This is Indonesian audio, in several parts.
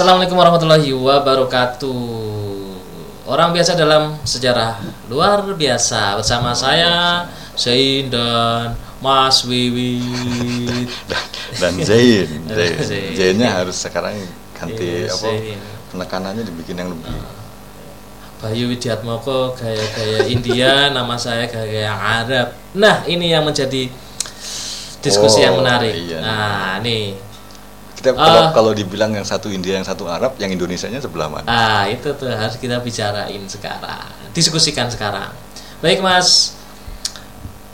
Assalamualaikum warahmatullahi wabarakatuh. Orang biasa dalam sejarah luar biasa bersama saya Zain dan Mas Wiwit dan Zain. Zain. Zain. Zainnya harus sekarang ganti Iya, apa? Penekanannya dibikin yang lebih. Bayu Widiatmoko gaya-gaya India, nama saya gaya-gaya Arab. Nah, ini yang menjadi diskusi Oh, yang menarik. iya. Nah, nih. Kita Ah. kalau, kalau dibilang yang satu India yang satu Arab, yang Indonesianya sebelah mana? Ah, itu tuh harus kita bicarain sekarang. Diskusikan sekarang. Baik, Mas.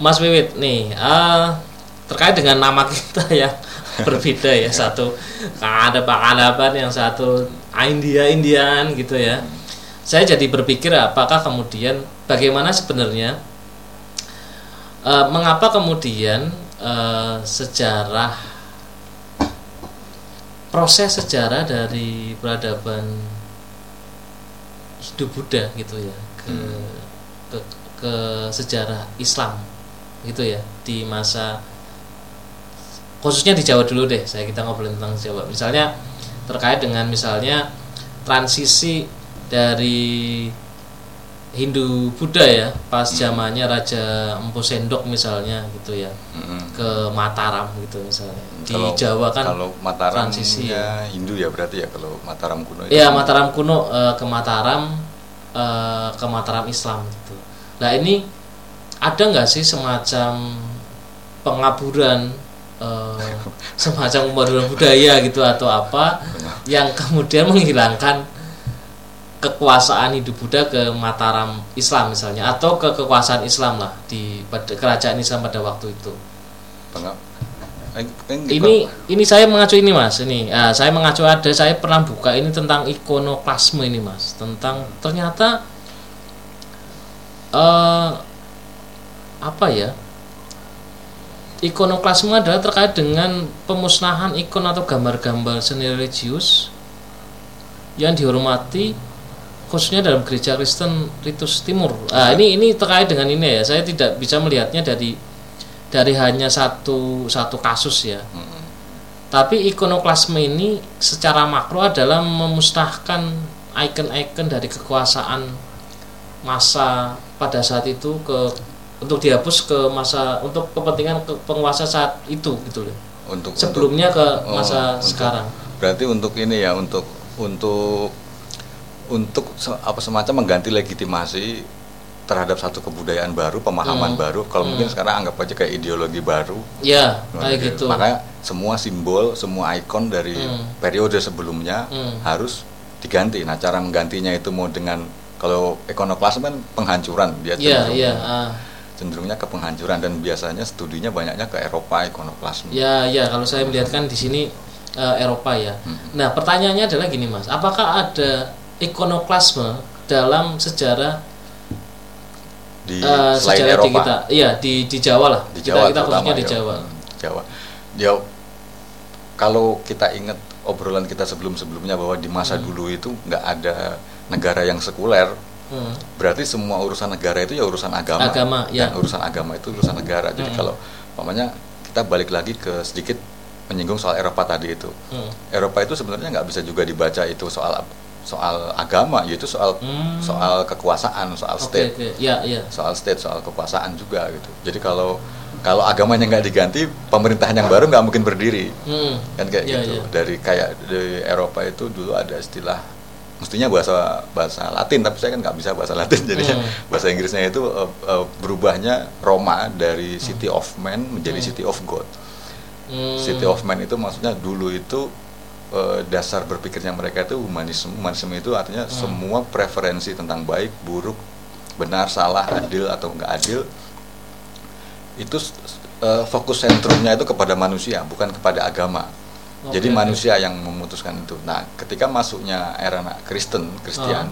Mas Wiwit nih, ah, terkait dengan nama kita yang berbeda ya satu ada Pakalaban yang satu India Indian gitu ya. Saya jadi berpikir apakah kemudian bagaimana sebenarnya eh, mengapa kemudian eh, sejarah proses sejarah dari peradaban hidup Buddha gitu ya ke ke, ke sejarah Islam gitu ya di masa khususnya di Jawa dulu deh saya kita ngobrolin tentang Jawa. Misalnya terkait dengan misalnya transisi dari Hindu Buddha ya pas zamannya Raja Empu Sendok misalnya gitu ya Mm-mm. ke Mataram gitu misalnya di Kalau- Jawa kan kalau Mataram transisi ya Hindu ya berarti ya kalau Mataram kuno itu. Iya Mataram kuno eh, ke Mataram eh, ke Mataram Islam gitu. Nah ini ada nggak sih semacam pengaburan eh, semacam pembaruan budaya gitu atau apa yang kemudian menghilangkan kekuasaan hidup Buddha ke Mataram Islam misalnya atau ke kekuasaan Islam lah di pada kerajaan Islam pada waktu itu. Ini ini saya mengacu ini mas ini. Ah, saya mengacu ada saya pernah buka ini tentang ikonoklasme ini mas. Tentang ternyata eh apa ya? Ikonoklasme adalah terkait dengan pemusnahan ikon atau gambar-gambar seni religius yang dihormati khususnya dalam gereja Kristen Ritus Timur. Ah ini ini terkait dengan ini ya. Saya tidak bisa melihatnya dari dari hanya satu satu kasus ya. Mm-mm. Tapi ikonoklasme ini secara makro adalah memusnahkan ikon-ikon dari kekuasaan masa pada saat itu ke untuk dihapus ke masa untuk kepentingan ke penguasa saat itu gitu loh. untuk Sebelumnya ke Oh, masa untuk- sekarang. berarti untuk ini ya untuk untuk untuk se- apa semacam mengganti legitimasi terhadap satu kebudayaan baru, pemahaman Hmm. baru. Kalau Hmm. mungkin sekarang anggap aja kayak ideologi baru. Ya, kayak gitu. Makanya semua simbol, semua ikon dari Hmm. periode sebelumnya Hmm. harus diganti. Nah, cara menggantinya itu mau dengan kalau ikonoklasme kan penghancuran, dia Iya, cenderung- iya, ah. cenderungnya ke penghancuran dan biasanya studinya banyaknya ke Eropa ikonoklasme. Ya, ya, kalau saya melihat kan di sini eh, Eropa ya. Nah, pertanyaannya adalah gini, Mas. Apakah ada ikonoklasme dalam sejarah Di selain sejarah di Eropa. kita? Iya, di di Jawa lah. di kita Jawa kita terutama khususnya di. Jawa. Hmm, Jawa. Ya kalau kita ingat obrolan kita sebelum-sebelumnya bahwa di masa dulu itu nggak ada negara yang sekuler, Hmm. berarti semua urusan negara itu ya urusan agama. Agama, ya. Dan urusan agama itu urusan negara. Jadi Hmm. kalau umpamanya kita balik lagi ke sedikit menyinggung soal Eropa tadi itu. Hmm. Eropa itu sebenarnya nggak bisa juga dibaca itu soal soal agama, yaitu soal Hmm. soal kekuasaan, soal state oke. Ya, ya. soal state soal kekuasaan juga gitu jadi kalau kalau agamanya nggak diganti pemerintahan yang baru nggak mungkin berdiri Hmm. kan kayak Ya, gitu ya. dari kayak di Eropa itu dulu ada istilah mestinya bahasa bahasa Latin tapi saya kan nggak bisa bahasa Latin jadinya Hmm. bahasa Inggrisnya itu eh, eh, berubahnya Roma dari city of man menjadi Hmm. city of God Hmm. city of man itu maksudnya dulu itu eh, dasar berpikirnya mereka itu humanisme. Humanisme itu artinya Hmm. semua preferensi tentang baik buruk benar salah adil atau enggak adil itu eh, fokus sentrumnya itu kepada manusia bukan kepada agama. Oke, jadi manusia yang memutuskan itu. Nah ketika masuknya era na- Kristen Kristian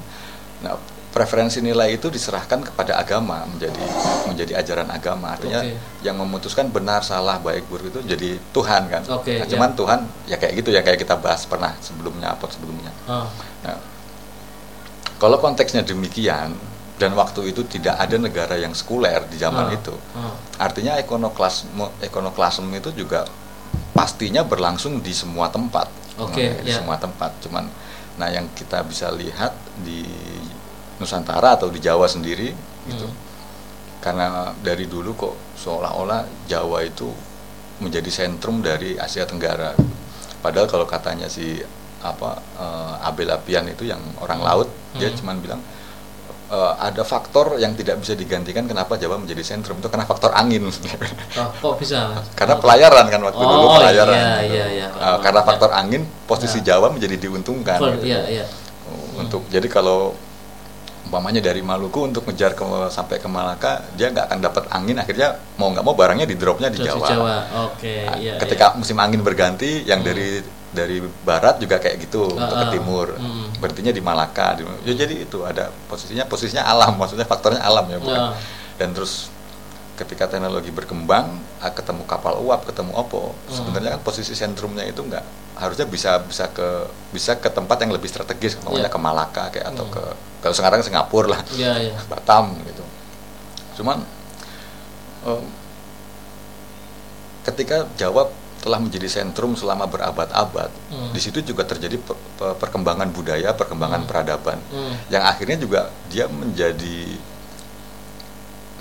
nah preferensi nilai itu diserahkan kepada agama menjadi menjadi ajaran agama artinya Oke. yang memutuskan benar salah baik buruk itu jadi Tuhan kan Oke, Nah, ya. cuman Tuhan ya kayak gitu ya kayak kita bahas pernah sebelumnya apa sebelumnya Ah. Nah, kalau konteksnya demikian dan waktu itu tidak ada negara yang sekuler di zaman Ah. itu, Ah. artinya ikonoklasme ikonoklasme itu juga pastinya berlangsung di semua tempat. Oke, mengenai di ya. semua tempat. Cuman, nah yang kita bisa lihat di Nusantara atau di Jawa sendiri, gitu. Hmm. Karena dari dulu kok seolah-olah Jawa itu menjadi sentrum dari Asia Tenggara. Padahal kalau katanya si apa eh, Abel Apian itu yang orang laut, dia Hmm. cuman bilang eh, ada faktor yang tidak bisa digantikan kenapa Jawa menjadi sentrum itu karena faktor angin. Oh, kok bisa? Karena pelayaran kan waktu dulu Oh, pelayaran. iya, gitu. iya, iya. Eh, karena Ya. faktor angin posisi Ya. Jawa menjadi diuntungkan. Full, gitu. Iya, iya. Oh, Untuk jadi kalau umpamanya dari Maluku untuk ngejar ke sampai ke Malaka dia nggak akan dapat angin akhirnya mau nggak mau barangnya di dropnya di Jawa. Jawa. Oke, Nah, iya. ketika musim angin berganti yang Hmm. dari dari barat juga kayak gitu Ah, untuk ke ah. timur Hmm. berartinya di Malaka di- ya jadi itu ada posisinya posisinya alam maksudnya faktornya alam ya bukan Ah. dan terus ketika teknologi berkembang ah, ketemu kapal uap ketemu opo Hmm. sebenarnya kan posisi sentrumnya itu nggak harusnya bisa bisa ke bisa ke tempat yang lebih strategis Iya. namanya ke Malaka kayak atau Hmm. ke kalau sekarang Singapura lah Iya, iya. Batam gitu. Cuman em, ketika Jawa telah menjadi sentrum selama berabad-abad, Hmm. di situ juga terjadi pe- pe- perkembangan budaya, perkembangan Hmm. peradaban, Hmm. yang akhirnya juga dia menjadi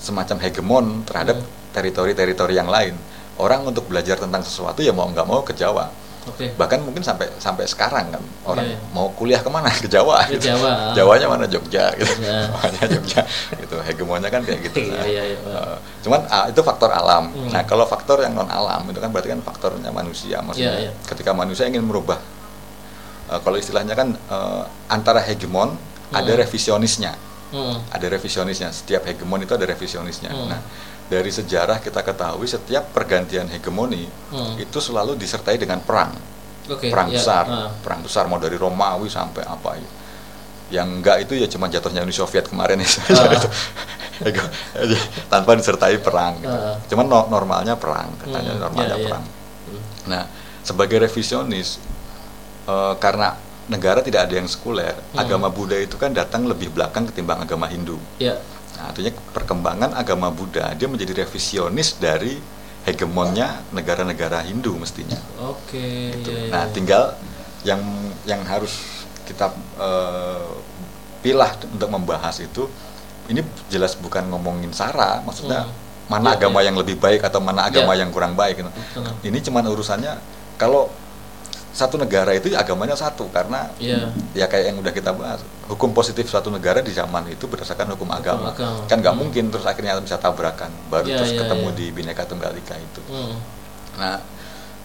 semacam hegemon terhadap Hmm. teritori-teritori yang lain. Orang untuk belajar tentang sesuatu ya mau nggak mau ke Jawa. Oke. Bahkan mungkin sampai sampai sekarang kan orang Iya, iya. mau kuliah ke mana ke Jawa. Ke Jawa, ah. Jawanya mana Jogja gitu. Jawanya Jogja gitu. Hegemonnya kan kayak gitu. Iya, Nah, iya, iya. eh, cuman ah, itu faktor alam. Hmm. Nah kalau faktor yang non alam itu kan berarti kan faktornya manusia. Maksudnya Iya, iya. ketika manusia ingin merubah, eh, kalau istilahnya kan eh, antara hegemon ada Hmm. revisionisnya Hmm. ada revisionisnya. Setiap hegemon itu ada revisionisnya. Hmm. Nah, dari sejarah kita ketahui setiap pergantian hegemoni Hmm. itu selalu disertai dengan perang, Oke. perang ya, besar, ah. perang besar mau dari Romawi sampai apa ya. Yang enggak itu ya cuma jatuhnya Uni Soviet kemarin ya jadi tanpa disertai perang. Gitu. Ah. Cuman no- normalnya perang, katanya Hmm, normalnya iya, iya. perang. Hmm. Nah, sebagai revisionis, eh, karena negara tidak ada yang sekuler, Hmm. agama Buddha itu kan datang lebih belakang ketimbang agama Hindu. Ya. Nah, artinya perkembangan agama Buddha dia menjadi revisionis dari hegemonnya negara-negara Hindu mestinya. Oke. Gitu. iya, iya, Nah, iya. tinggal yang yang harus kita eh, pilah untuk membahas itu ini jelas bukan ngomongin sara, maksudnya Hmm. mana Iya, agama iya. yang lebih baik atau mana agama Iya. yang kurang baik. gitu. Ini cuman urusannya kalau satu negara itu agamanya satu karena Iya. ya kayak yang udah kita bahas hukum positif suatu negara di zaman itu berdasarkan hukum agama, agama. kan nggak Hmm. mungkin terus akhirnya bisa tabrakan baru Iya, terus iya, ketemu iya. di bineka tunggal ika itu Hmm. nah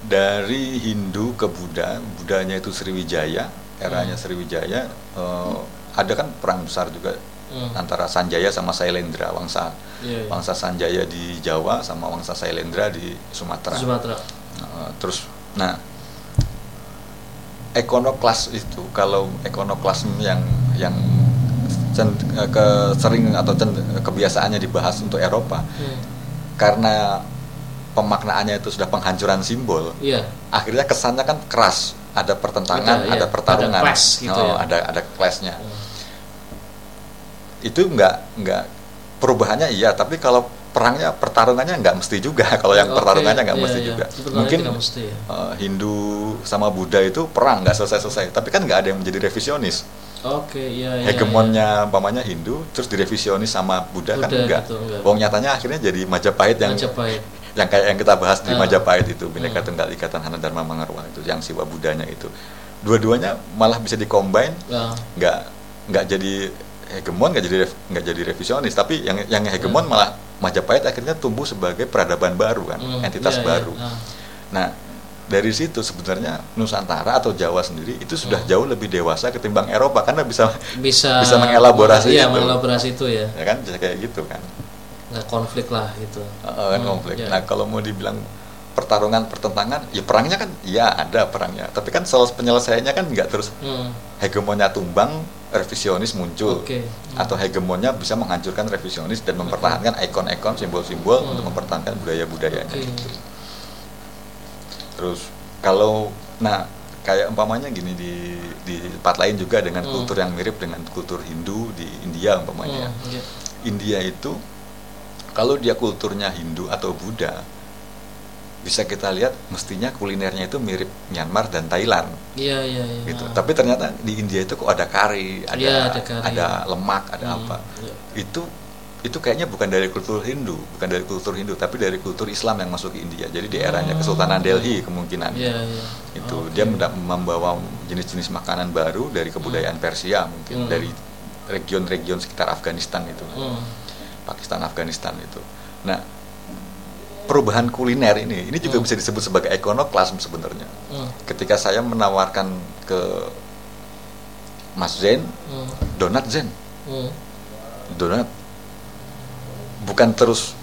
dari Hindu ke Buddha Budanya itu Sriwijaya eranya Hmm. Sriwijaya eh, ada kan perang besar juga Hmm. antara Sanjaya sama Sailendra wangsa Iya, iya. wangsa Sanjaya di Jawa sama wangsa Sailendra di Sumatera Sumatera. Nah, terus nah ekonoklas itu kalau ekonoklas yang yang cen- ke sering atau cen- kebiasaannya dibahas untuk Eropa Hmm. karena pemaknaannya itu sudah penghancuran simbol Iya. akhirnya kesannya kan keras ada pertentangan Ada, ada, iya. pertarungan Ada clash gitu Oh, ya. ada ada clashnya Hmm. itu nggak nggak perubahannya iya tapi kalau perangnya pertarungannya nggak mesti juga kalau yang Oke, pertarungannya nggak iya, mesti iya. juga mungkin mesti ya. eh, Hindu sama Buddha itu perang nggak selesai selesai tapi kan nggak ada yang menjadi revisionis Oke, iya, iya. hegemonnya umpamanya Hindu terus direvisionis sama Buddha, kan Buddha enggak gitu, enggak. Wong nyatanya akhirnya jadi Majapahit iya. yang Majapahit. yang kayak yang kita bahas di Ah. Majapahit itu Bhinneka Hmm. Tunggal Ika Tanhana Dharma Mangarwa itu yang siwa Budanya itu dua-duanya malah bisa dikombin Ya. nggak nggak jadi hegemon nggak jadi nggak jadi revisionis tapi yang yang hegemon malah Majapahit akhirnya tumbuh sebagai peradaban baru kan Hmm, entitas iya, iya. baru Ah. nah dari situ sebenarnya Nusantara atau Jawa sendiri itu sudah Hmm. jauh lebih dewasa ketimbang Eropa karena bisa bisa Bisa mengelaborasi iya itu. mengelaborasi itu ya ya kan bisa kayak gitu kan nggak konflik lah gitu Uh, kan Hmm, konflik. iya. Nah kalau mau dibilang pertarungan pertentangan, ya perangnya kan, ya ada perangnya. Tapi kan soal penyelesaiannya kan nggak terus Hmm, hegemonnya tumbang, revisionis muncul, Oke. Hmm. atau hegemonnya bisa menghancurkan revisionis dan mempertahankan ikon-ikon, simbol-simbol Hmm. untuk mempertahankan budaya-budayanya. oke Terus kalau, nah kayak umpamanya gini di di tempat lain juga dengan Hmm. kultur yang mirip dengan kultur Hindu di India umpamanya. Hmm, iya. India itu kalau dia kulturnya Hindu atau Buddha bisa kita lihat mestinya kulinernya itu mirip Myanmar dan Thailand Iya iya iya. gitu. Ah. Tapi ternyata di India itu kok ada kari, ada Iya, ada kari. ada lemak, ada Hmm, apa. iya. Itu itu kayaknya bukan dari kultur Hindu, bukan dari kultur Hindu, tapi dari kultur Islam yang masuk ke India. Jadi di eranya Hmm. Kesultanan Delhi kemungkinan. Iya iya. Itu Oke. dia membawa jenis-jenis makanan baru dari kebudayaan Persia mungkin Hmm. dari region-region sekitar Afghanistan itu. Hmm. Pakistan Afghanistan itu. Nah, perubahan kuliner ini ini juga Hmm. bisa disebut sebagai ikonoklasme sebenarnya. Hmm. Ketika saya menawarkan ke Mas Zen Hmm. donat Zen, Hmm. donat bukan terus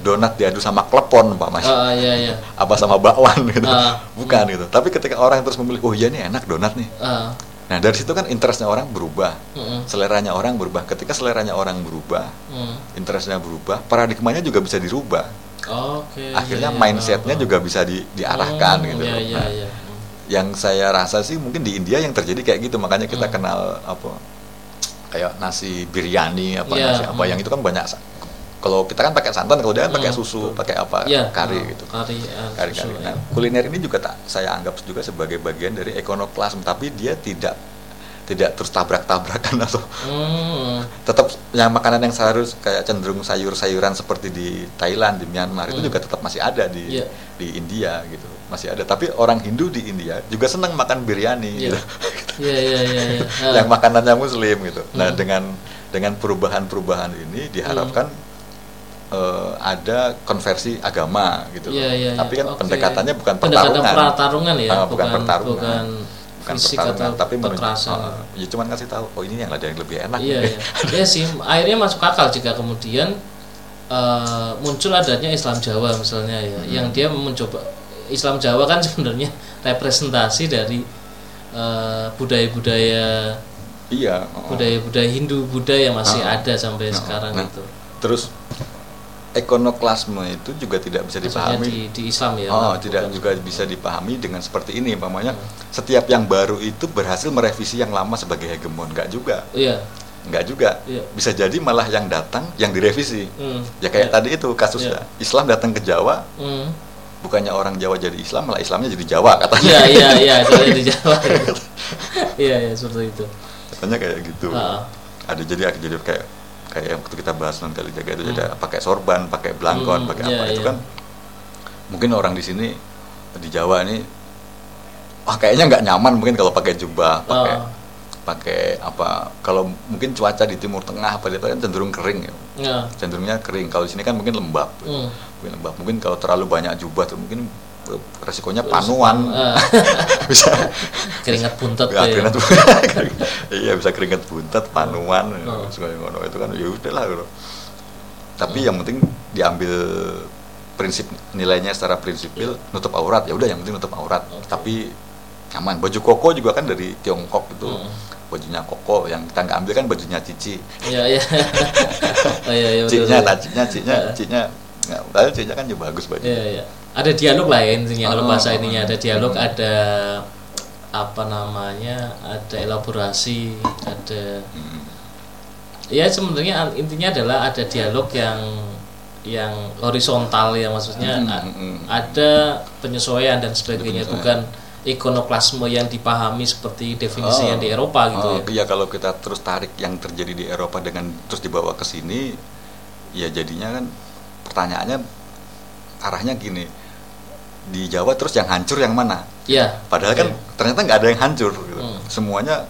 donat diadu sama klepon Pak Mas, Ah, iya iya. apa sama bakwan gitu, Ah. bukan gitu. Tapi ketika orang terus memilih, oh iya nih enak donat nih. Ah. Nah dari situ kan interestnya orang berubah, Hmm. seleranya orang berubah. Ketika seleranya orang berubah, Hmm. interestnya berubah, paradigmanya juga bisa dirubah. Oke. akhirnya iya, iya. mindsetnya Ah, ah. juga bisa di- diarahkan Hmm, gitu Iya loh. iya Nah, iya. yang saya rasa sih mungkin di India yang terjadi kayak gitu makanya kita Hmm. kenal apa kayak nasi biryani apa Iya, nasi apa hmm. yang itu kan banyak kalau kita kan pakai santan kalau dia kan pakai Hmm, susu pakai apa Iya, kari ah, gitu Kari. ah, kari susu, kari nah ya. kuliner ini juga tak saya anggap juga sebagai bagian dari ikonoklasme tapi dia tidak tidak terus tabrak-tabrakan atau Hmm. tetap yang makanan yang seharus kayak cenderung sayur-sayuran seperti di Thailand di Myanmar itu Hmm. juga tetap masih ada di Iya. di India gitu masih ada tapi orang Hindu di India juga senang makan biryani Iya. gitu. Iya iya iya. iya. Ah. yang makanannya Muslim gitu nah Hmm. dengan dengan perubahan-perubahan ini diharapkan eh, ada konversi agama gitu loh. Iya, iya, tapi kan Oke. pendekatannya bukan Pendekatan pertarungan pertarungan ya, Ah, bukan, bukan- pertarungan bukan Bukan fisik pertarungan, atau tapi kekerasan. ah, ya cuman kasih tahu oh ini yang ada yang lebih enak Iya, nih. iya. Iya sih, akhirnya masuk akal jika kemudian eh, muncul adanya Islam Jawa misalnya ya, Hmm. yang dia mencoba Islam Jawa kan sebenarnya representasi dari eh, budaya-budaya iya oh. budaya-budaya Hindu Buddha yang masih Ah. ada sampai Nah, sekarang nah, itu. Terus ikonoklasme itu juga tidak bisa Maksudnya dipahami. di, di Islam ya. Oh, bukan- tidak juga bisa dipahami dengan seperti ini, umpamanya Hmm. setiap yang baru itu berhasil merevisi yang lama sebagai hegemon, enggak juga. Iya. Enggak juga. Iya. Bisa jadi malah yang datang yang direvisi. Hmm. Ya kayak Iya. tadi itu kasusnya. Islam datang ke Jawa, Hmm. bukannya orang Jawa jadi Islam, malah Islamnya jadi Jawa katanya. Iya iya iya, soalnya di Jawa. Iya iya seperti itu. Katanya kayak gitu. Ah. Ada jadi jadi kayak kayak yang waktu kita bahas non kali jaga itu Hmm. jadi pakai sorban, pakai belangkon, Hmm, pakai apa itu iya. kan mungkin orang di sini di Jawa ini wah kayaknya nggak nyaman mungkin kalau pakai jubah, pakai Ah. pakai apa kalau mungkin cuaca di Timur Tengah apa itu kan cenderung kering ya. Ya. Cenderungnya kering. Kalau di sini kan mungkin lembab. Hmm. Mungkin lembab. Mungkin kalau terlalu banyak jubah tuh mungkin resikonya panuan. Bisa keringat buntet Ya, ya. keringat iya bisa keringat buntet panuan Oh. ngono itu kan ya udahlah gitu. tapi yang penting diambil prinsip nilainya secara prinsipil nutup aurat ya udah yang penting nutup aurat Oke. tapi nyaman baju koko juga kan dari Tiongkok itu Mm. bajunya koko yang kita nggak ambil kan bajunya cici Iya iya. Oh iya iya. betul. taciknya ciknya Ah. ciknya nggak padahal ciknya kan juga bagus baju Iya iya. Ada dialog lah ya intinya kalau Oh, bahasa oh, ininya oh. ada dialog, Hmm. ada apa namanya, ada elaborasi, ada Hmm. ya sebenarnya intinya adalah ada dialog yang yang horizontal ya maksudnya Hmm, a- hmm, hmm. ada penyesuaian dan sebagainya bukan ikonoklasme yang dipahami seperti definisi Oh. yang di Eropa gitu Oh, ya. Iya kalau kita terus tarik yang terjadi di Eropa dengan terus dibawa ke sini, ya jadinya kan pertanyaannya arahnya gini di Jawa terus yang hancur yang mana? Iya. Padahal kan Iya. ternyata nggak ada yang hancur. gitu. Hmm. Semuanya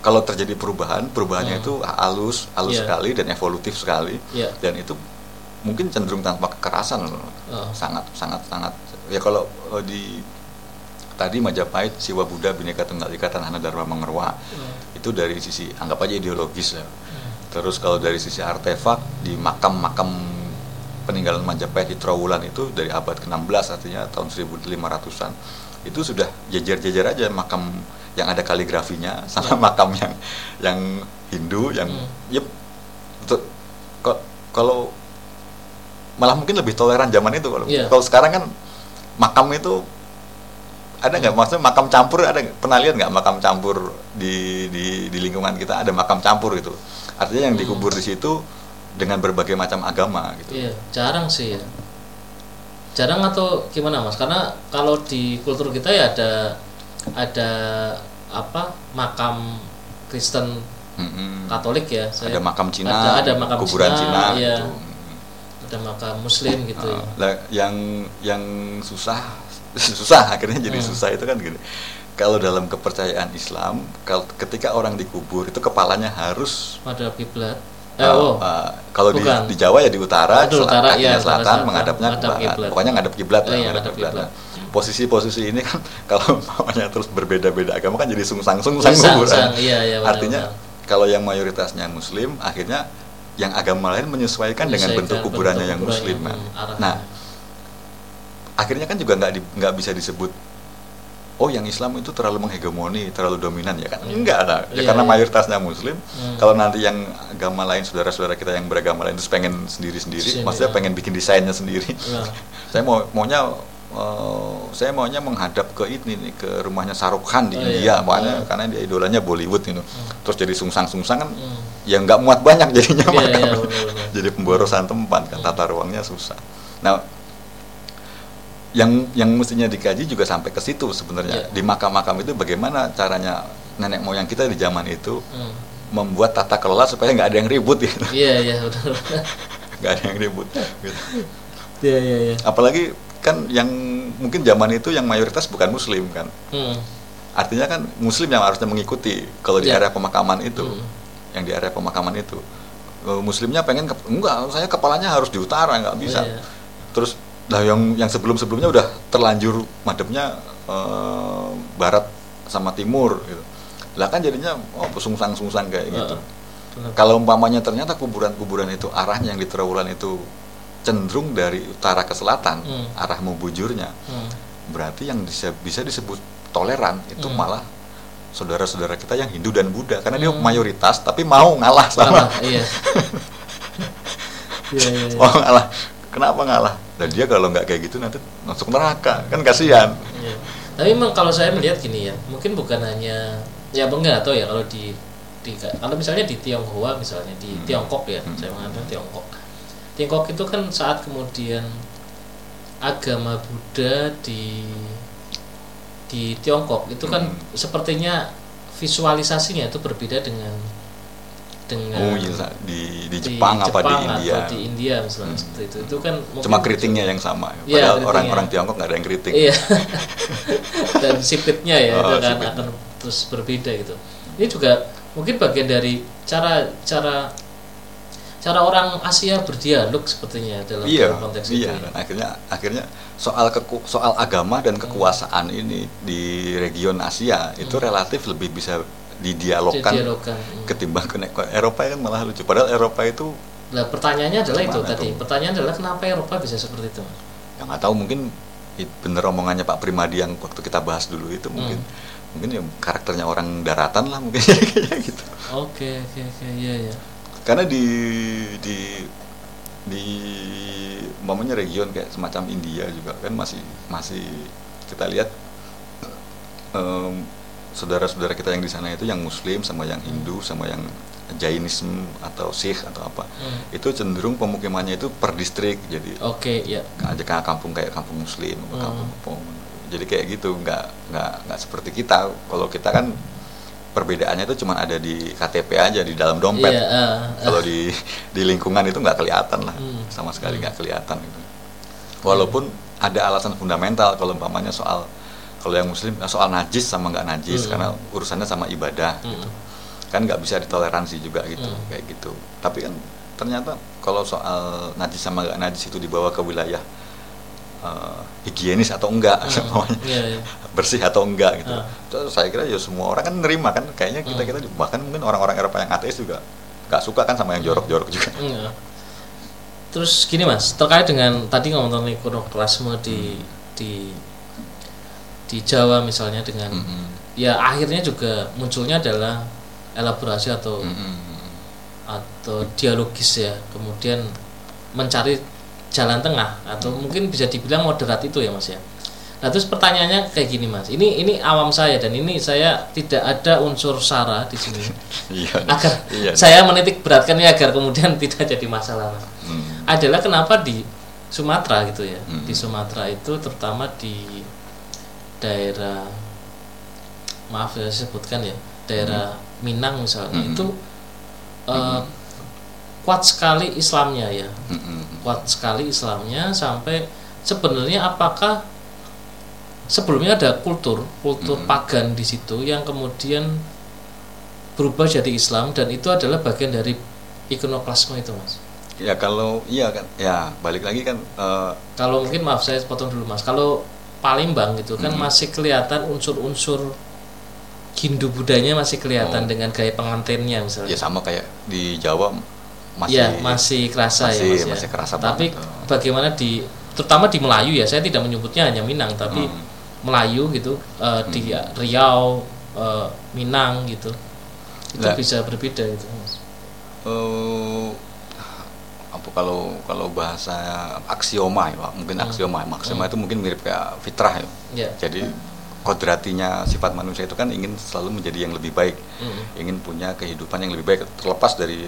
kalau terjadi perubahan, perubahannya Hmm. itu halus, halus Iya. sekali dan evolutif sekali. Iya. Dan itu mungkin cenderung tanpa kekerasan loh. Oh. Sangat sangat sangat ya kalau eh, di tadi Majapahit Siwa Buddha Bhinneka Tunggal Ika Tanah Dharma Mengerwa Hmm. itu dari sisi anggap aja ideologis ya. Hmm. Terus kalau dari sisi artefak di makam-makam peninggalan Majapahit di Trowulan itu dari abad ke-16 artinya tahun 1500-an itu sudah jejer-jejer aja makam yang ada kaligrafinya sama makam yang yang Hindu yang Hmm. kalau malah mungkin lebih toleran zaman itu kalau Iya. kalau sekarang kan makam itu ada nggak? Maksudnya makam campur ada pernah lihat nggak makam campur di, di di lingkungan kita? Ada makam campur itu artinya yang Hmm. dikubur di situ dengan berbagai macam agama gitu Iya, jarang sih ya. jarang atau gimana mas karena kalau di kultur kita ya ada ada apa makam Kristen Mm-mm. Katolik ya saya ada makam Cina, ada, ada makam kuburan Cina, iya. gitu. ada makam Muslim gitu ya. Uh, lah, yang yang susah susah akhirnya jadi Hmm. susah itu kan gini. Kalau dalam kepercayaan Islam, kalau ketika orang dikubur itu kepalanya harus pada kiblat eh, oh uh, kalau di, di Jawa ya di utara, Oh, utara, kakinya utara selatan, selatan, menghadapnya menghadap ke barat. Pokoknya ngadep kiblat lah, kiblat. kiblat. Nah, Posisi-posisi ini kan kalau mamanya terus berbeda-beda agama kan jadi sungsang-sungsang Sungsang, kuburan. iya, iya, benar, Artinya benar. kalau yang mayoritasnya muslim akhirnya yang agama lain menyesuaikan dengan Menyesuaikan bentuk kuburannya bentuk yang muslim. Nah, hmm, arahnya. nah, akhirnya kan juga nggak nggak bisa disebut oh yang Islam itu terlalu menghegemoni terlalu dominan ya kan enggak lah ya Iya, karena iya. mayoritasnya Muslim Hmm. kalau nanti yang agama lain saudara-saudara kita yang beragama lain terus pengen sendiri-sendiri Sendiri, maksudnya ya. pengen bikin desainnya sendiri Iya. saya mau maunya eh, saya maunya menghadap ke ini nih ke rumahnya Shahrukh Khan di Oh, India iya. makanya Hmm. karena dia idolanya Bollywood itu terus jadi sungsang-sungsang kan Hmm. ya nggak muat banyak jadinya Iya, iya, benar-benar. jadi pemborosan tempat kan tata ruangnya susah nah yang yang mestinya dikaji juga sampai ke situ sebenarnya Iya. di makam-makam itu bagaimana caranya nenek moyang kita di zaman itu Hmm. membuat tata kelola supaya nggak ada yang ribut gitu iya iya benar nggak ada yang ribut gitu. iya iya iya apalagi kan yang mungkin zaman itu yang mayoritas bukan muslim kan Hmm. artinya kan muslim yang harusnya mengikuti kalau di Iya. area pemakaman itu Hmm. yang di area pemakaman itu muslimnya pengen enggak saya kepalanya harus di utara nggak bisa Iya. terus lah yang yang sebelum sebelumnya udah terlanjur madepnya eh, barat sama timur gitu lah kan jadinya oh sungsang sungsang kayak gitu Benar. kalau umpamanya ternyata kuburan-kuburan itu arahnya yang di Trawulan itu cenderung dari utara ke selatan Hmm. arah mubujurnya Hmm. berarti yang bisa, bisa disebut toleran itu Hmm. malah saudara-saudara kita yang Hindu dan Buddha karena dia Hmm. mayoritas tapi mau ngalah sama iya iya iya iya. mau ngalah kenapa ngalah dan dia kalau nggak kayak gitu nanti masuk neraka kan kasihan Iya. Tapi memang kalau saya melihat gini ya, mungkin bukan hanya ya enggak tahu ya kalau di di kalau misalnya di Tionghoa misalnya di Hmm. Tiongkok ya, Hmm. saya mengatakan Tiongkok. Tiongkok itu kan saat kemudian agama Buddha di di Tiongkok itu kan Hmm. sepertinya visualisasinya itu berbeda dengan dengan oh iya di di Jepang, apa di India atau di India misalnya Hmm. seperti itu. Itu kan cuma keritingnya yang sama Iya, padahal keritingnya. orang-orang Tiongkok nggak ada yang keriting Iya. Dan sipitnya ya Oh, itu kan sipitnya. akan terus berbeda gitu. Ini juga mungkin bagian dari cara cara cara orang Asia berdialog sepertinya dalam, iya konteks iya itu. ya. akhirnya akhirnya soal keku, soal agama dan kekuasaan ini di region Asia itu Hmm. relatif lebih bisa didialogkan Didialogkan. Hmm. ketimbang ke Eropa kan malah lucu padahal Eropa itu Nah, pertanyaannya adalah itu tadi. tuh? Pertanyaan adalah kenapa Eropa bisa seperti itu? yang nggak tahu mungkin bener omongannya Pak Primadi yang waktu kita bahas dulu itu mungkin Hmm. mungkin ya karakternya orang daratan lah mungkin kayak gitu Oke, oke, oke. Iya, iya. karena di di di umpamanya region kayak semacam India juga kan masih masih kita lihat em, saudara-saudara kita yang di sana itu yang Muslim sama yang Hindu sama yang Jainism atau Sikh atau apa Hmm. itu cenderung pemukimannya itu per distrik jadi Oke, ya. aja ke kampung kayak kampung Muslim Hmm. kampung apa jadi kayak gitu nggak nggak nggak seperti kita kalau kita kan perbedaannya itu cuma ada di KTP aja di dalam dompet Iya, ah, ah. kalau di di lingkungan itu nggak kelihatan lah Hmm. sama sekali Hmm. nggak kelihatan gitu walaupun ada alasan fundamental kalau umpamanya soal kalau yang muslim soal najis sama nggak najis Hmm. karena urusannya sama ibadah Hmm. gitu kan nggak bisa ditoleransi juga gitu Hmm. kayak gitu tapi kan ternyata kalau soal najis sama nggak najis itu dibawa ke wilayah eh, higienis atau enggak Hmm. semuanya Iya, iya. bersih atau enggak gitu. Ah. Terus saya kira ya semua orang kan nerima kan. Kayaknya kita Hmm. kita bahkan mungkin orang-orang Eropa yang ateis juga nggak suka kan sama yang jorok-jorok juga. Iya. Terus gini mas, terkait dengan tadi ngomong tentang ikonoklasme di di di Jawa misalnya dengan Mm-mm. ya akhirnya juga munculnya adalah elaborasi atau Mm-mm. atau dialogis ya, kemudian mencari jalan tengah atau mungkin bisa dibilang moderat itu ya mas ya. Nah terus pertanyaannya kayak gini mas, ini ini awam saya dan ini saya tidak ada unsur sara di sini Iya. agar Iya. saya menitik beratkannya agar kemudian tidak jadi masalah mas Hmm. adalah kenapa di Sumatera gitu ya Hmm. di Sumatera itu terutama di daerah maaf ya saya sebutkan ya daerah Minang misalnya Hmm. itu eh, kuat sekali Islamnya ya Mm-mm. kuat sekali Islamnya sampai sebenarnya apakah sebelumnya ada kultur kultur Hmm. pagan di situ yang kemudian berubah jadi Islam dan itu adalah bagian dari ikonoklasme itu mas ya kalau iya kan ya balik lagi kan eh, kalau mungkin maaf saya potong dulu mas kalau Palembang gitu kan Hmm. masih kelihatan unsur-unsur Hindu Budanya masih kelihatan Oh. dengan gaya pengantinnya misalnya ya sama kayak di Jawa masih ya masih kerasa masih- ya mas ya. masih kerasa tapi banget, tuh. bagaimana di terutama di Melayu ya saya tidak menyebutnya hanya Minang tapi Hmm. Melayu gitu eh, di Riau eh, Minang gitu itu Nah. bisa berbeda gitu mas eh kalau kalau bahasa aksioma ya Pak. mungkin Hmm. aksioma aksioma itu mungkin mirip kayak fitrah ya. Ya. Jadi kodratinya sifat manusia itu kan ingin selalu menjadi yang lebih baik. Mm. ingin punya kehidupan yang lebih baik. Terlepas dari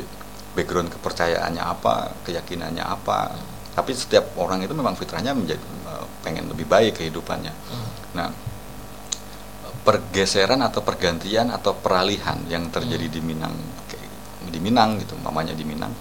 background kepercayaannya apa keyakinannya apa. Tapi setiap orang itu memang fitrahnya menjadi eh, pengen lebih baik kehidupannya. Mm. nah pergeseran atau pergantian atau peralihan yang terjadi di Minang di Minang gitu mamanya di Minang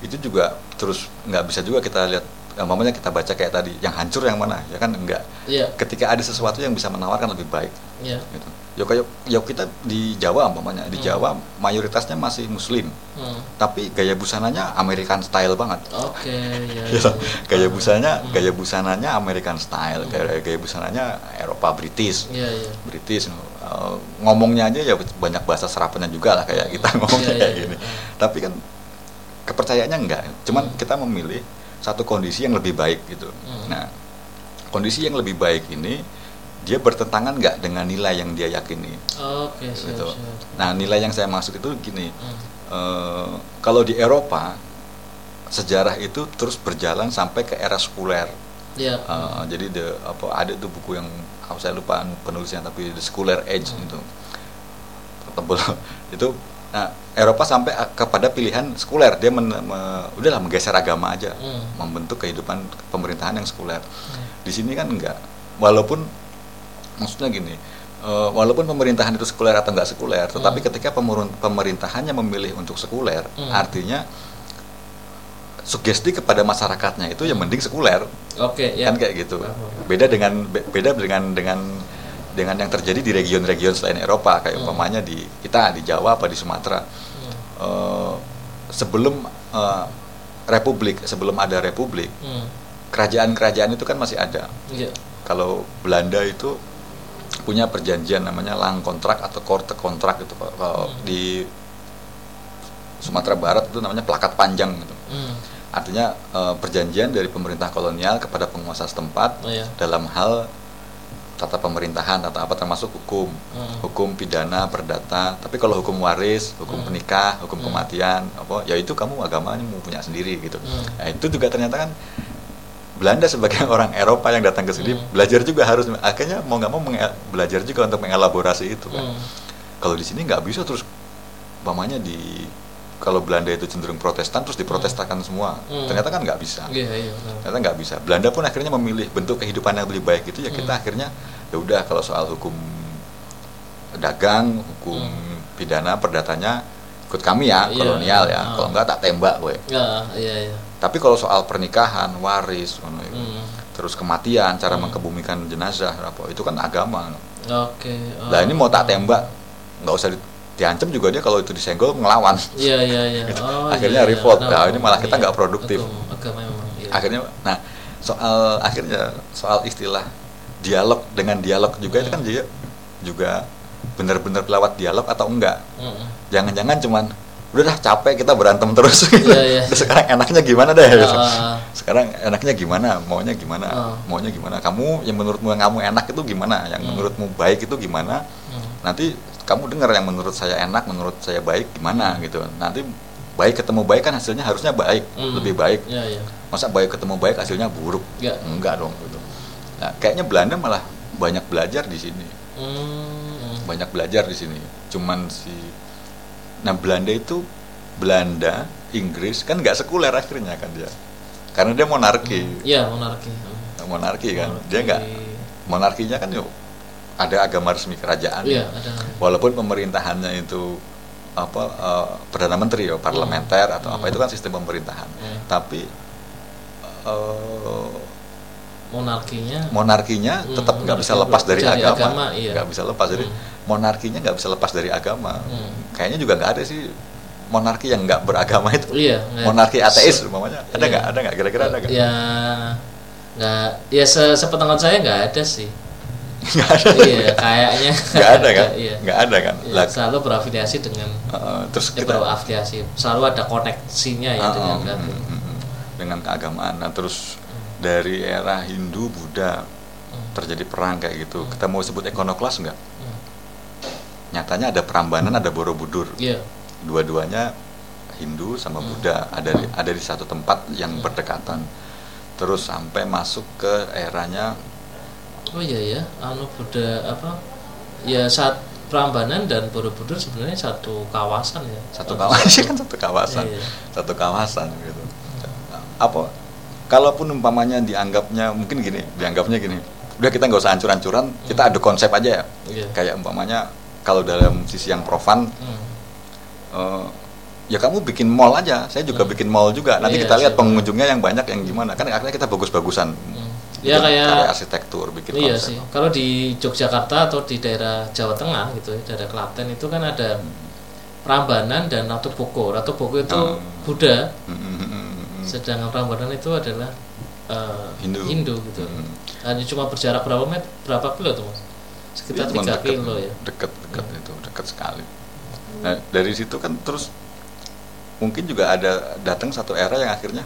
itu juga terus nggak bisa juga kita lihat mamanya kita baca kayak tadi yang hancur yang mana ya kan enggak ya ketika ada sesuatu yang bisa menawarkan lebih baik ya gitu. Ya kayak ya kita di Jawa umpamanya, di Hmm. Jawa mayoritasnya masih muslim, Mm. tapi gaya busananya American style banget. oke ya, Ya, ya, ya. gaya busananya Hmm. gaya busananya American style, gaya gaya busananya Eropa British. ya ya British eh, ngomongnya aja ya banyak bahasa serapannya juga lah kayak kita ngomongnya Iya, kayak iya, gini. iya. Tapi kan kepercayaannya enggak. Cuman Hmm. kita memilih satu kondisi yang lebih baik gitu. Hmm. Nah, kondisi yang lebih baik ini dia bertentangan nggak dengan nilai yang dia yakini oke siap gitu. siap Nah, nilai yang saya maksud itu gini. Mm. eh, kalau di Eropa sejarah itu terus berjalan sampai ke era sekuler. ya Eh, jadi the, apa ada tuh buku yang saya lupa penulisnya tapi the Scholar Age Hmm. itu tebel itu nah Eropa sampai a- kepada pilihan sekuler dia men, me- udahlah menggeser agama aja Hmm. membentuk kehidupan pemerintahan yang sekuler Hmm. di sini kan enggak walaupun maksudnya gini eh, walaupun pemerintahan itu sekuler atau enggak sekuler tetapi Hmm. ketika pemerintahannya memilih untuk sekuler Hmm. artinya sugesti kepada masyarakatnya itu ya mending sekuler oke ya kan kayak gitu beda dengan be- beda dengan dengan dengan yang terjadi di region-region selain Eropa kayak Hmm. umpamanya di kita di Jawa apa di Sumatera Hmm. Eh, sebelum eh, republik sebelum ada republik Hmm. kerajaan-kerajaan itu kan masih ada ya kalau Belanda itu punya perjanjian namanya lang kontrak atau korte kontrak itu kalau Hmm. di Sumatera Barat itu namanya plakat panjang gitu Hmm. artinya eh, perjanjian dari pemerintah kolonial kepada penguasa setempat Oh, ya. dalam hal tata pemerintahan atau apa termasuk hukum Hmm. hukum pidana perdata tapi kalau hukum waris hukum Hmm. penikah hukum Hmm. kematian apa ya itu kamu agamanya mau punya sendiri gitu Hmm. nah itu juga ternyata kan Belanda sebagai orang Eropa yang datang ke sini Hmm. belajar juga harus akhirnya mau nggak mau belajar juga untuk mengelaborasi itu kan Hmm. kalau di sini nggak bisa terus umpamanya di kalau Belanda itu cenderung Protestan terus diprotestakan semua Hmm. ternyata kan nggak bisa Iya, iya. benar. ternyata nggak bisa Belanda pun akhirnya memilih bentuk kehidupan yang lebih baik itu ya kita Hmm. akhirnya ya udah kalau soal hukum dagang hukum Hmm. pidana perdatanya ikut kami ya Iya. kolonial ya Ah. kalau nggak tak tembak gue Ya, iya, iya. tapi kalau soal pernikahan waris Hmm. terus kematian cara Hmm. mengkebumikan jenazah apa itu kan agama Oke. oh. lah ini mau tak tembak nggak usah di- diancam juga dia kalau itu disenggol ngelawan Iya, iya, iya. Gitu. Oh, Akhirnya iya, iya. revolt. Kenapa? Nah, ini malah kita Iya. nggak produktif. Agama, agama memang. Iya. akhirnya nah soal akhirnya soal istilah dialog dengan dialog juga itu kan juga juga benar-benar lewat dialog atau enggak Mm-mm. jangan-jangan cuman udah dah capek kita berantem terus gitu. Iya, iya. Udah sekarang enaknya gimana deh gitu. Ah, sekarang enaknya gimana maunya gimana Ah. maunya gimana kamu yang menurutmu yang kamu enak itu gimana yang Hmm. menurutmu baik itu gimana nanti kamu dengar yang menurut saya enak menurut saya baik gimana gitu. Nanti baik ketemu baik kan hasilnya harusnya baik Mm. lebih baik. Iya, iya. masa baik ketemu baik hasilnya buruk? Ya. enggak dong gitu. Nah kayaknya Belanda malah banyak belajar di sini. Mm, banyak belajar di sini. Cuman si nah Belanda itu Belanda Inggris kan nggak sekuler akhirnya kan dia. Karena dia monarki. Iya, monarki. monarki kan. Monarki. dia nggak monarkinya kan yuk ada agama resmi kerajaan Iya, ada. walaupun pemerintahannya itu apa eh, perdana menteri ya parlementer atau apa Hmm. itu kan sistem pemerintahan Hmm. tapi eh, Monarkinya monarkinya Hmm, tetap nggak bisa lepas dari, dari agama agama, iya. nggak bisa lepas Hmm. monarkinya nggak bisa lepas dari agama Hmm. kayaknya juga nggak ada sih monarki yang nggak beragama itu Iya, monarki ateis umpamanya ada iya. nggak ada nggak kira-kira ada nggak Ya nggak ya se sepengetahuan saya nggak ada sih. Nggak ada. Iya, kayaknya. Nggak ada kan? Iya. nggak ada kan? Iya, selalu berafiliasi dengan eh, terus eh, kita berafiliasi, selalu ada koneksinya ya Ah, dengan kan. mm, mm, mm, dengan keagamaan. Nah terus dari era Hindu Buddha Hmm. terjadi perang kayak gitu. Kita mau sebut ikonoklas nggak? Hmm. nyatanya ada Prambanan ada Borobudur. Iya. dua-duanya Hindu sama Buddha. Ada di, ada di satu tempat yang Hmm. berdekatan. Terus sampai masuk ke eranya Oh iya ya, anu Buddha apa? Ya saat Prambanan dan Borobudur sebenarnya satu kawasan ya. satu kawasan kan satu kawasan Iya. satu kawasan gitu apa kalaupun umpamanya dianggapnya mungkin gini dianggapnya gini udah kita nggak usah hancur-hancuran kita adu konsep aja ya Iya. kayak umpamanya kalau dalam sisi yang profan Hmm. eh, ya kamu bikin mall aja saya juga Hmm. bikin mall juga nanti Iya, kita lihat siapa. pengunjungnya yang banyak yang gimana kan akhirnya kita bagus-bagusan Hmm. Ya kayak karya arsitektur bikin Iya konsep sih. Kalau di Yogyakarta atau di daerah Jawa Tengah gitu ya, daerah Klaten itu kan ada Prambanan dan Ratu Boko. Ratu Boko itu Hmm. Buddha, Hmm, hmm, hmm, hmm, hmm. sedangkan Prambanan itu adalah eh, Hindu. gitu. Hmm. Hanya cuma berjarak berapa meter, berapa kilo tuh mas? Sekitar Iya, cuman 3 deket, kilo ya. deket deket itu deket sekali nah dari situ kan terus mungkin juga ada datang satu era yang akhirnya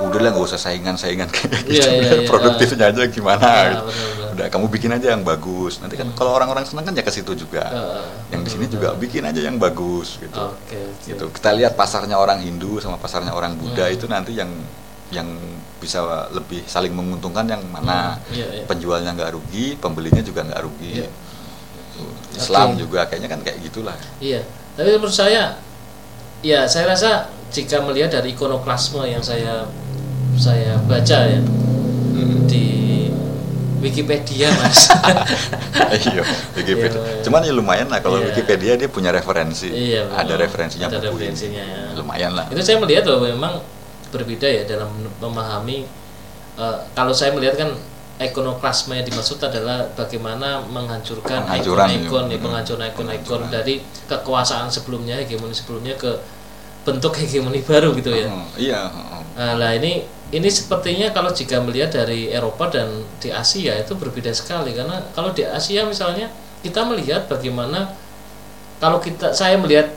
udahlah nggak usah saingan saingan kayak gitu Iya, iya, iya. produktifnya aja gimana Ah, gitu. benar-benar. udah kamu bikin aja yang bagus nanti kan kalau orang-orang senang kan ya ke situ juga Ah, yang di sini juga bikin aja yang bagus gitu oke. gitu kita lihat pasarnya orang Hindu sama pasarnya orang Buddha Hmm. itu nanti yang yang bisa lebih saling menguntungkan yang mana Hmm, iya, iya. penjualnya nggak rugi pembelinya juga nggak rugi Iya. Gitu. Islam Oke. juga kayaknya kan kayak gitulah Iya, tapi menurut saya, ya saya rasa jika melihat dari ikonoklasme yang saya saya baca ya di Wikipedia mas. iya Wikipedia Iya. cuman ya lumayan lah kalau Iya. Wikipedia dia punya referensi Iya, ada betul. referensinya Ada buku referensinya, ya. lumayan lah Itu saya melihat bahwa memang berbeda ya dalam memahami. eh, kalau saya melihat kan ikonoklasme yang dimaksud adalah bagaimana menghancurkan ikon-ikon, ya, penghancuran ikon-ikon Penghancuran. dari kekuasaan sebelumnya, hegemoni sebelumnya ke bentuk hegemoni baru gitu ya. Oh, iya oh. Nah, lah ini ini sepertinya kalau jika melihat dari Eropa dan di Asia itu berbeda sekali karena kalau di Asia misalnya kita melihat bagaimana kalau kita saya melihat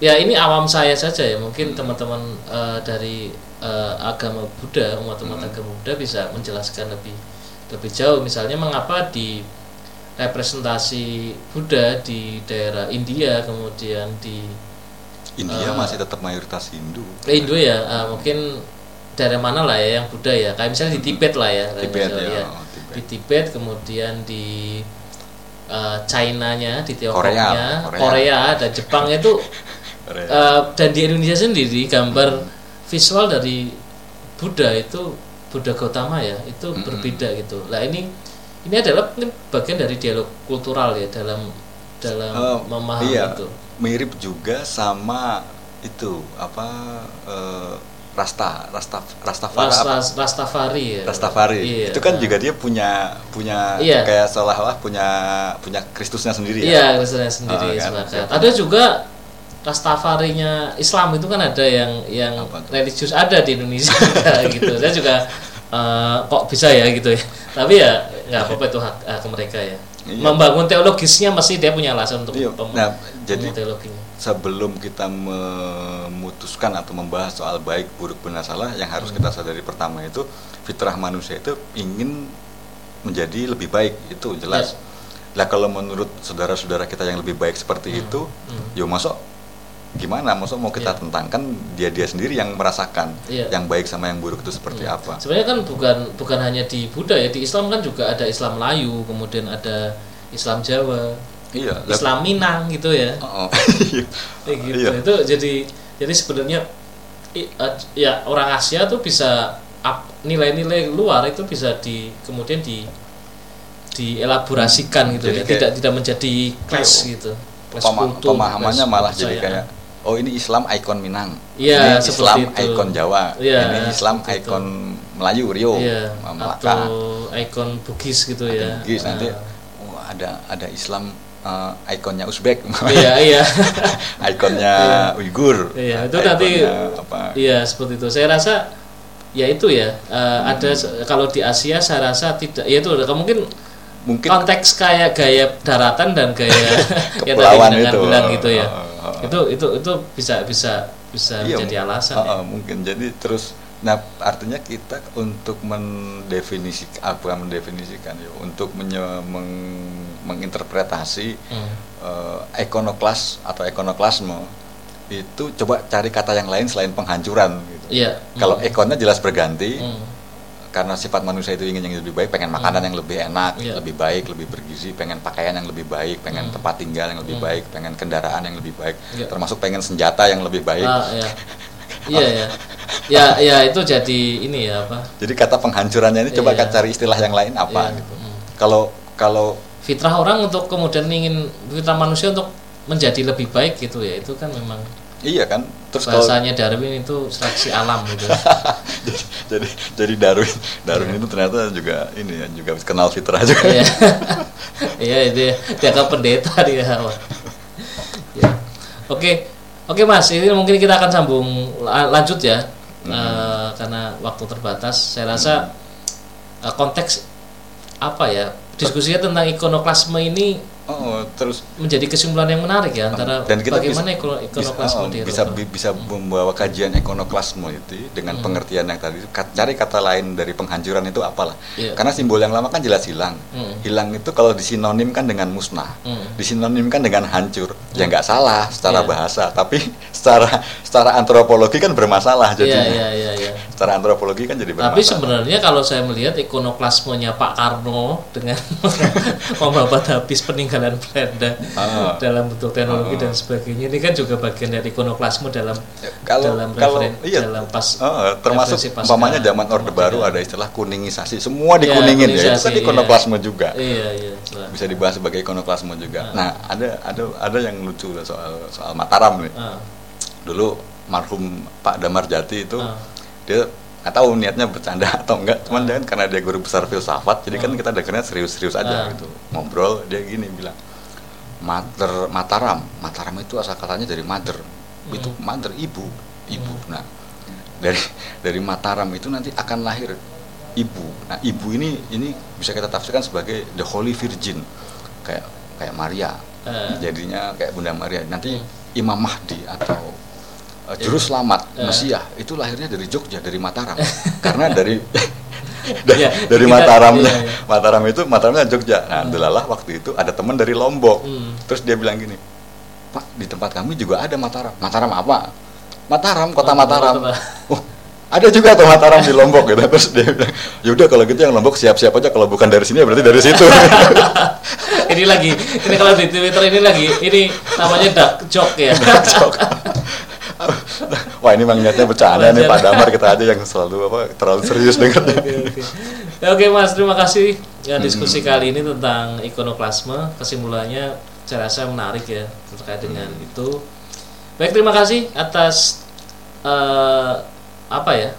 ya ini awam saya saja ya mungkin teman-teman eh, dari eh, agama Buddha umat-umat agama Buddha bisa menjelaskan lebih lebih jauh misalnya mengapa di representasi Buddha di daerah India kemudian di India Eh, masih tetap mayoritas Hindu ke Indo ya eh, mungkin daerah mana lah ya yang Buddha ya kayak misalnya di Tibet lah ya Tibet ya, ya. oh, Tibet. di Tibet kemudian di eh, China-nya di Korea, Tiongkoknya Korea. Korea, dan Jepang itu Korea. eh, dan di Indonesia sendiri gambar visual dari Buddha itu Buddha Gautama ya itu Mm-mm. berbeda gitu lah ini ini adalah mungkin bagian dari dialog kultural ya dalam dalam Oh, memahami iya. itu mirip juga sama itu apa eh, Rasta Rasta Rastafari Ras, apa? ras, Rastafari ya Rastafari Iya. itu kan juga dia punya punya Iya. kayak seolah-olah punya punya Kristusnya sendiri Iya, ya Kristusnya sendiri Oh, kan? Ada juga Rastafarinya Islam itu kan ada yang yang religius ada di Indonesia gitu. Saya juga eh, kok bisa ya gitu ya. Tapi ya nggak apa-apa itu hak, hak mereka ya. Iya. Membangun teologisnya mesti dia punya alasan untuk Iya. Nah, jadi- teologinya. sebelum kita memutuskan atau membahas soal baik buruk benar salah yang harus Hmm. kita sadari pertama itu fitrah manusia itu ingin menjadi lebih baik itu jelas lah kalau menurut saudara-saudara kita yang lebih baik seperti Hmm. itu Hmm. yo masuk gimana masuk mau kita Iya. tentangkan dia dia sendiri yang merasakan Iya. yang baik sama yang buruk itu seperti Hmm. apa Sebenarnya kan bukan bukan hanya di Buddha ya, di Islam kan juga ada Islam Melayu, kemudian ada Islam Jawa, iya lah- Islam Minang gitu ya. Oh, oh. Iya. Kayak gitu. Iya. Itu jadi jadi sebenarnya ya orang Asia tuh bisa nilai-nilai luar itu bisa di kemudian di dielaborasikan gitu Jadi ya kayak- tidak tidak menjadi clash gitu clash Pema- kultur, pemahamannya clash malah jadi kayak oh ini Islam ikon Minang Iya, ini Islam itu. ikon Jawa Iya, ini Islam itu. ikon Melayu Rio Iya, Melaka atau ikon Bugis gitu ya Bugis nanti Ah. oh, ada ada Islam eh, ikonnya Uzbek iya iya ikonnya Uighur Iya, itu nanti apa Iya seperti itu. Saya rasa ya itu ya eh, ada se- kalau di Asia saya rasa tidak ya itu mungkin mungkin konteks kayak gaya daratan dan gaya ya tadi itu. bilang gitu ya. Oh, oh. Itu itu itu bisa bisa bisa Iya, menjadi alasan. oh, ya. mungkin jadi terus nah artinya kita untuk mendefinisikan apa mendefinisikan ya untuk menye- meng- menginterpretasi Hmm. eh, ikonoklas atau ikonoklasme itu coba cari kata yang lain selain penghancuran gitu. Iya. Kalau Hmm. ikonnya jelas berganti Hmm. Karena sifat manusia itu ingin yang lebih baik, pengen makanan yang lebih enak, Iya. lebih baik, lebih bergizi, pengen pakaian yang lebih baik, pengen Hmm. tempat tinggal yang lebih Hmm. baik, pengen kendaraan yang lebih baik, Iya. termasuk pengen senjata yang lebih baik. Ah, iya. Iya ya. Ya ya itu jadi ini ya apa? Jadi kata penghancurannya ini coba Iya. cari istilah yang lain apa Iya. gitu. Hmm. Kalau kalau Fitrah orang untuk kemudian ingin fitrah manusia untuk menjadi lebih baik gitu ya itu kan memang iya kan, terus kalau bahasanya Darwin itu seleksi alam gitu. jadi jadi jadi Darwin Darwin itu ternyata juga ini ya juga kenal fitrah juga. Iya. Iya itu ya. Dia kan pendeta dia. Ya. Oke. Oke Mas, ini mungkin kita akan sambung la- lanjut ya. Eh, karena waktu terbatas. Saya rasa eh, konteks apa ya? Diskusinya tentang ikonoklasme ini Oh, terus menjadi kesimpulan yang menarik ya antara dan kita bagaimana bisa, ikonoklasme bisa, oh, bisa bi- bisa membawa kajian ikonoklasme itu dengan Hmm. pengertian yang tadi cari kata lain dari penghancuran itu apalah Iya. karena simbol yang lama kan jelas hilang Hmm. hilang itu kalau disinonimkan dengan musnah Hmm. disinonimkan dengan hancur ya nggak salah secara Iya. bahasa tapi secara secara antropologi kan bermasalah Iya jadinya iya iya iya. secara antropologi kan jadi bermasalah Tapi sebenarnya kalau saya melihat ikonoklasmenya Pak Karno dengan membabat habis peninggalan Belanda Ah. dalam bentuk teknologi Ah. dan sebagainya ini kan juga bagian dari ikonoklasme dalam Ya, kalau dalam kalau referen- iya dalam pas oh, termasuk umpamanya zaman orde baru kemerdekaan. ada istilah kuningisasi semua Iya, dikuningin ya itu kan kuningisasi, ikonoklasme juga Iya iya. bisa dibahas sebagai ikonoklasme juga. Ah. Nah, ada ada ada yang lucu soal soal Mataram nih. Ah, Dulu marhum Pak Damar Jati itu ah, dia nggak tahu niatnya bercanda atau enggak, cuman jangan karena dia guru besar filsafat, jadi kan Ah. kita dengarnya serius-serius aja Ah. gitu. Ngobrol dia gini bilang, Mater Mataram, Mataram itu asal katanya dari mother, itu Hmm. mother ibu, ibu. Nah, dari dari Mataram itu nanti akan lahir ibu. Nah, ibu ini ini bisa kita tafsirkan sebagai the Holy Virgin, kayak kayak Maria. Eh. Jadinya kayak Bunda Maria. Nanti Hmm. Imam Mahdi atau uh, Juru Selamat Eh. Mesiah itu lahirnya dari Jogja, dari Mataram. Karena dari da- Iya, dari kita- Mataramnya, iya, iya. Mataram itu Mataramnya Jogja. Nah, delalah waktu itu ada teman dari Lombok. Hmm. Terus dia bilang gini, Pak di tempat kami juga ada Mataram. Mataram apa? Mataram, kota Mataram, Mataram. Oh, ada juga tuh Mataram di Lombok gitu. Terus dia bilang, yaudah kalau gitu yang Lombok siap-siap aja. Kalau bukan dari sini ya berarti dari situ. ini lagi ini kalau di Twitter ini lagi ini namanya dark joke ya. Wah ini memang niatnya bercanda nih Pak. Damar kita aja yang selalu apa terlalu serius dengarnya. Oke, oke. Ya, Oke Mas, terima kasih ya diskusi kali ini tentang ikonoklasme. Kesimpulannya saya rasa menarik ya terkait dengan itu. Baik, terima kasih atas eh, apa ya?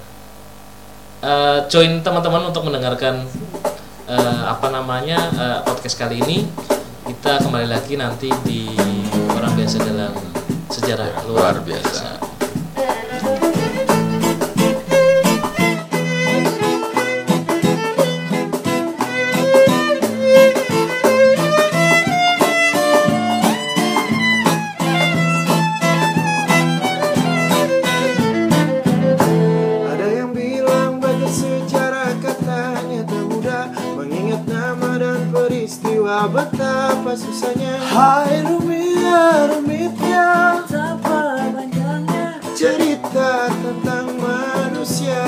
eh, join teman-teman untuk mendengarkan eh, apa namanya eh, podcast kali ini. Kita kembali lagi nanti di orang biasa dalam sejarah luar, Luar biasa. Betapa susahnya? Hai rumit, rumitnya. Betapa panjangnya cerita tentang manusia.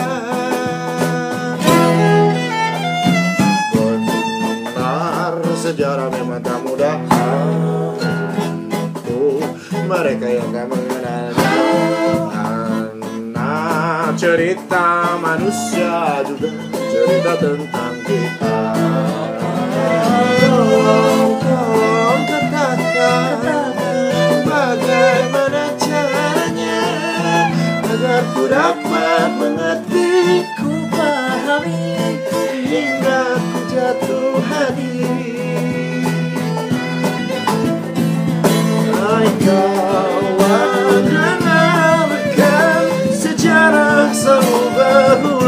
Benar sejarah memang tak mudah. Oh, mereka yang tak mengenal. Anak cerita manusia juga? Cerita tentang kita Ku dapat mengerti, ku pahami Hingga ku jatuh hati. Engkau akan menangkan sejarah selalu berubah